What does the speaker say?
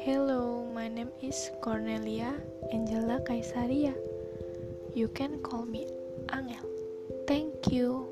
Hello, my name is Cornelia Angela Kaisaria. You can call me Angel. Thank you.